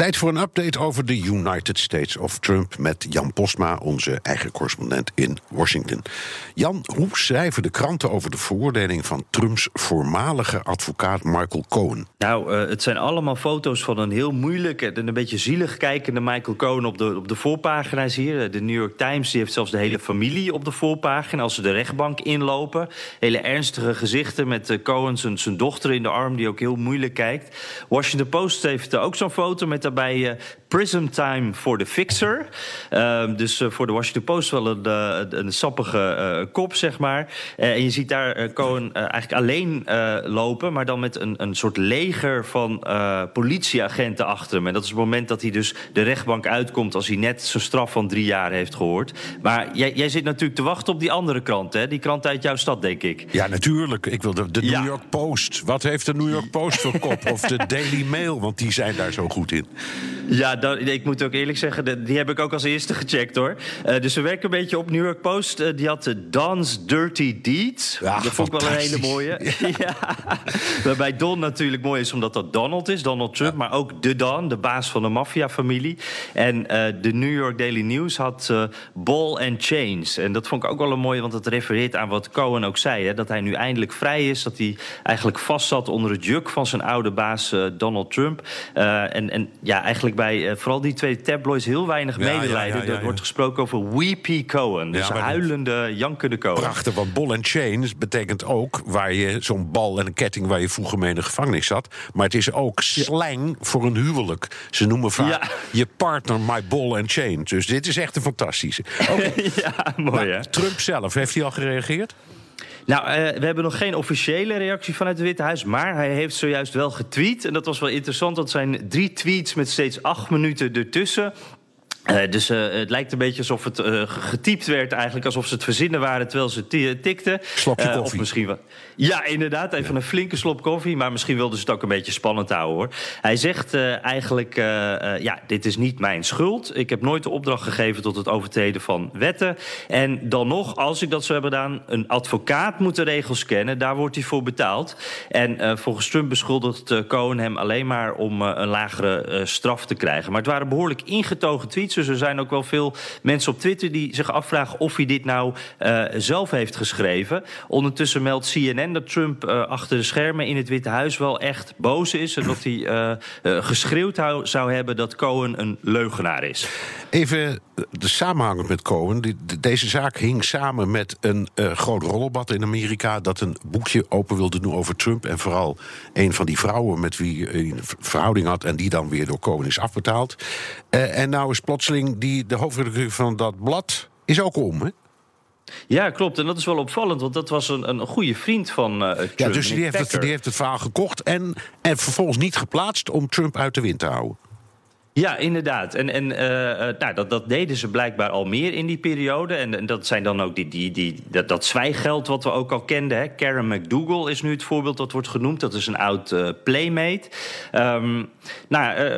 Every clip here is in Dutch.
Tijd voor een update over de United States of Trump met Jan Postma, onze eigen correspondent in Washington. Jan, hoe schrijven de kranten over de veroordeling van Trumps voormalige advocaat Michael Cohen? Nou, uh, het zijn allemaal foto's van een heel moeilijk en een beetje zielig kijkende Michael Cohen op de, op de voorpagina's hier. De New York Times die heeft zelfs de hele familie op de voorpagina als ze de rechtbank inlopen. Hele ernstige gezichten met uh, Cohen, zijn, zijn dochter in de arm die ook heel moeilijk kijkt. Washington Post heeft ook zo'n foto met daarbij uh, Prism Time for the Fixer. Uh, dus uh, voor de Washington Post wel een, uh, een sappige kop, zeg maar. en je ziet daar Cohen eigenlijk alleen lopen, maar dan met een, een soort leger van politieagenten achter hem. En dat is het moment dat hij dus de rechtbank uitkomt als hij net zijn straf van drie jaar heeft gehoord. Maar jij, jij zit natuurlijk te wachten op die andere krant, hè? Die krant uit jouw stad, denk ik. Ja, natuurlijk. Ik wil de, de New ja. York Post. Wat heeft de New York Post voor kop? Of de Daily Mail, want die zijn daar zo goed in. Ja, dat, ik moet ook eerlijk zeggen, die heb ik ook als eerste gecheckt hoor. Uh, dus we werken een beetje op New York Post. Uh, die had de Don's Dirty Deeds. Ja, dat vond ik wel een hele mooie. Ja. ja. Waarbij Don natuurlijk mooi is omdat dat Donald is, Donald Trump. Ja. Maar ook de Don, de baas van de maffiafamilie. En de New York Daily News had Ball and Chains. En dat vond ik ook wel een mooie, want het refereert aan wat Cohen ook zei. Hè, dat hij nu eindelijk vrij is. Dat hij eigenlijk vast zat onder het juk van zijn oude baas Donald Trump. en, en ja, eigenlijk bij vooral die twee tabloids heel weinig ja, medelijden. Er wordt gesproken over Weepy Cohen. Dus huilende, jankende Cohen. Prachtig, want ball and chains betekent ook... waar je zo'n bal en een ketting waar je vroeger mee in de gevangenis zat. Maar het is ook slang voor een huwelijk. Ze noemen vaak je partner my ball and chain. Dus dit is echt een fantastische. Okay. ja, mooi nou, hè? Trump zelf, heeft hij al gereageerd? Nou, uh, we hebben nog geen officiële reactie vanuit het Witte Huis. Maar hij heeft zojuist wel getweet. En dat was wel interessant. Dat zijn drie tweets met steeds acht minuten ertussen. Uh, dus uh, het lijkt een beetje alsof het uh, getypt werd, eigenlijk alsof ze het verzinnen waren terwijl ze tikten. Slokje koffie. Of misschien wel. Ja, inderdaad, even ja. een flinke slop koffie. Maar misschien wilden ze het ook een beetje spannend houden hoor. Hij zegt eigenlijk: ja, dit is niet mijn schuld. Ik heb nooit de opdracht gegeven tot het overtreden van wetten. En dan nog, als ik dat zou hebben gedaan, een advocaat moet de regels kennen. Daar wordt hij voor betaald. En volgens Trump beschuldigt Cohen hem alleen maar om een lagere straf te krijgen. Maar het waren behoorlijk ingetogen tweets. Dus er zijn ook wel veel mensen op Twitter die zich afvragen of hij dit nou uh, zelf heeft geschreven. Ondertussen meldt CNN dat Trump uh, achter de schermen in het Witte Huis wel echt boos is. En dat hij uh, geschreeuwd zou hebben dat Cohen een leugenaar is. Even de samenhang met Cohen. Deze zaak hing samen met een groot rollenbad in Amerika. dat een boekje open wilde doen over Trump. En vooral een van die vrouwen met wie hij een verhouding had. en die dan weer door Cohen is afbetaald. en nou is plotseling die, de hoofdredacteur van dat blad is ook om, hè? Ja, klopt. En dat is wel opvallend, want dat was een, een goede vriend van uh, Trump. Ja, dus die heeft, het, die heeft het verhaal gekocht en, en vervolgens niet geplaatst om Trump uit de wind te houden. Ja, inderdaad. En, en uh, nou, dat, dat deden ze blijkbaar al meer in die periode. En, dat zijn dan ook die, die, die, dat, dat zwijggeld wat we ook al kenden. Hè. Karen McDougall is nu het voorbeeld dat wordt genoemd. Dat is een oud uh, playmate. Um, nou,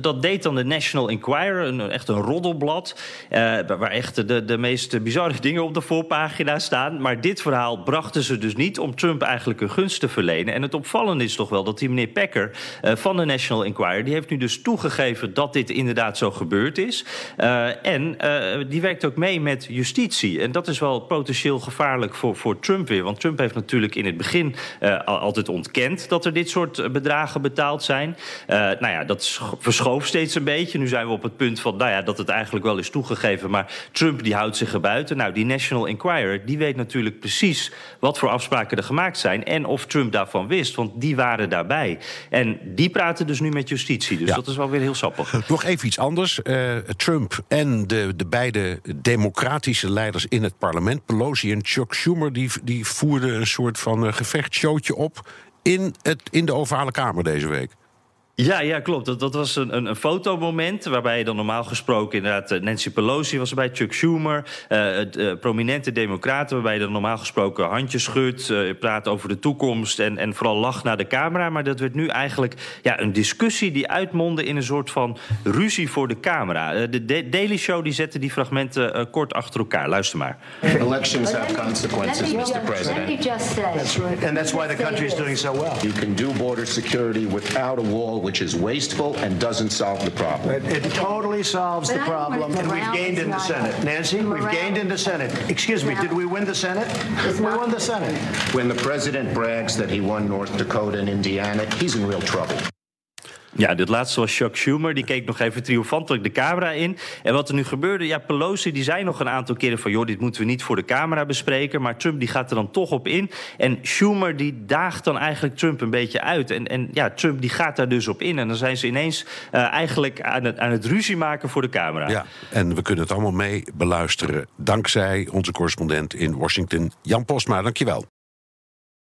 dat deed dan de National Enquirer, een, echt een roddelblad. waar echt de, de meest bizarre dingen op de voorpagina staan. Maar dit verhaal brachten ze dus niet om Trump eigenlijk een gunst te verlenen. En het opvallende is toch wel dat die meneer Packer van de National Enquirer... die heeft nu dus toegegeven dat dit inderdaad zo gebeurd is. Uh, en uh, die werkt ook mee met justitie. En dat is wel potentieel gevaarlijk voor, voor Trump weer. Want Trump heeft natuurlijk in het begin uh, altijd ontkend dat er dit soort bedragen betaald zijn. nou ja, dat verschoof steeds een beetje. Nu zijn we op het punt van nou ja, dat het eigenlijk wel is toegegeven. Maar Trump die houdt zich erbuiten. Nou, die National Enquirer die weet natuurlijk precies wat voor afspraken er gemaakt zijn. En of Trump daarvan wist. Want die waren daarbij. En die praten dus nu met justitie. Dus ja. dat is wel weer heel Nog even iets anders. Uh, Trump en de, de beide democratische leiders in het parlement, Pelosi en Chuck Schumer, die, die voerden een soort van uh, gevechtsshowtje op in, het, in de ovale kamer deze week. Ja, ja, klopt. Dat, dat was een, een, een fotomoment waarbij dan normaal gesproken inderdaad eh, Nancy Pelosi was erbij, Chuck Schumer, uh, prominente democraten waarbij je dan normaal gesproken handjes schudt, uh, praat over de toekomst en, en vooral lacht naar de camera. Maar dat werd nu eigenlijk ja, een discussie die uitmondde in een soort van ruzie voor de camera. de Daily Show die zette die fragmenten kort achter elkaar. Luister maar. Elections have consequences, Mr. President. Let me just say. That's right. And that's why the country is doing so well. You can do border security without a wall which is wasteful and doesn't solve the problem. It, it totally solves But the problem, and we've gained in the Senate. Nancy, Go we've gained in the Senate. Excuse me, Yeah. did we win the Senate? It's We won the Senate. When the president brags that he won North Dakota and Indiana, he's in real trouble. Ja, dit laatste was Chuck Schumer. Die keek nog even triomfantelijk de camera in. En wat er nu gebeurde, ja, Pelosi die zei nog een aantal keren van... joh, dit moeten we niet voor de camera bespreken. Maar Trump die gaat er dan toch op in. En Schumer die daagt dan eigenlijk Trump een beetje uit. En, en ja, Trump die gaat daar dus op in. En dan zijn ze ineens eh, eigenlijk aan het, aan het ruzie maken voor de camera. Ja, en we kunnen het allemaal mee beluisteren. Dankzij onze correspondent in Washington, Jan Postma. Dankjewel.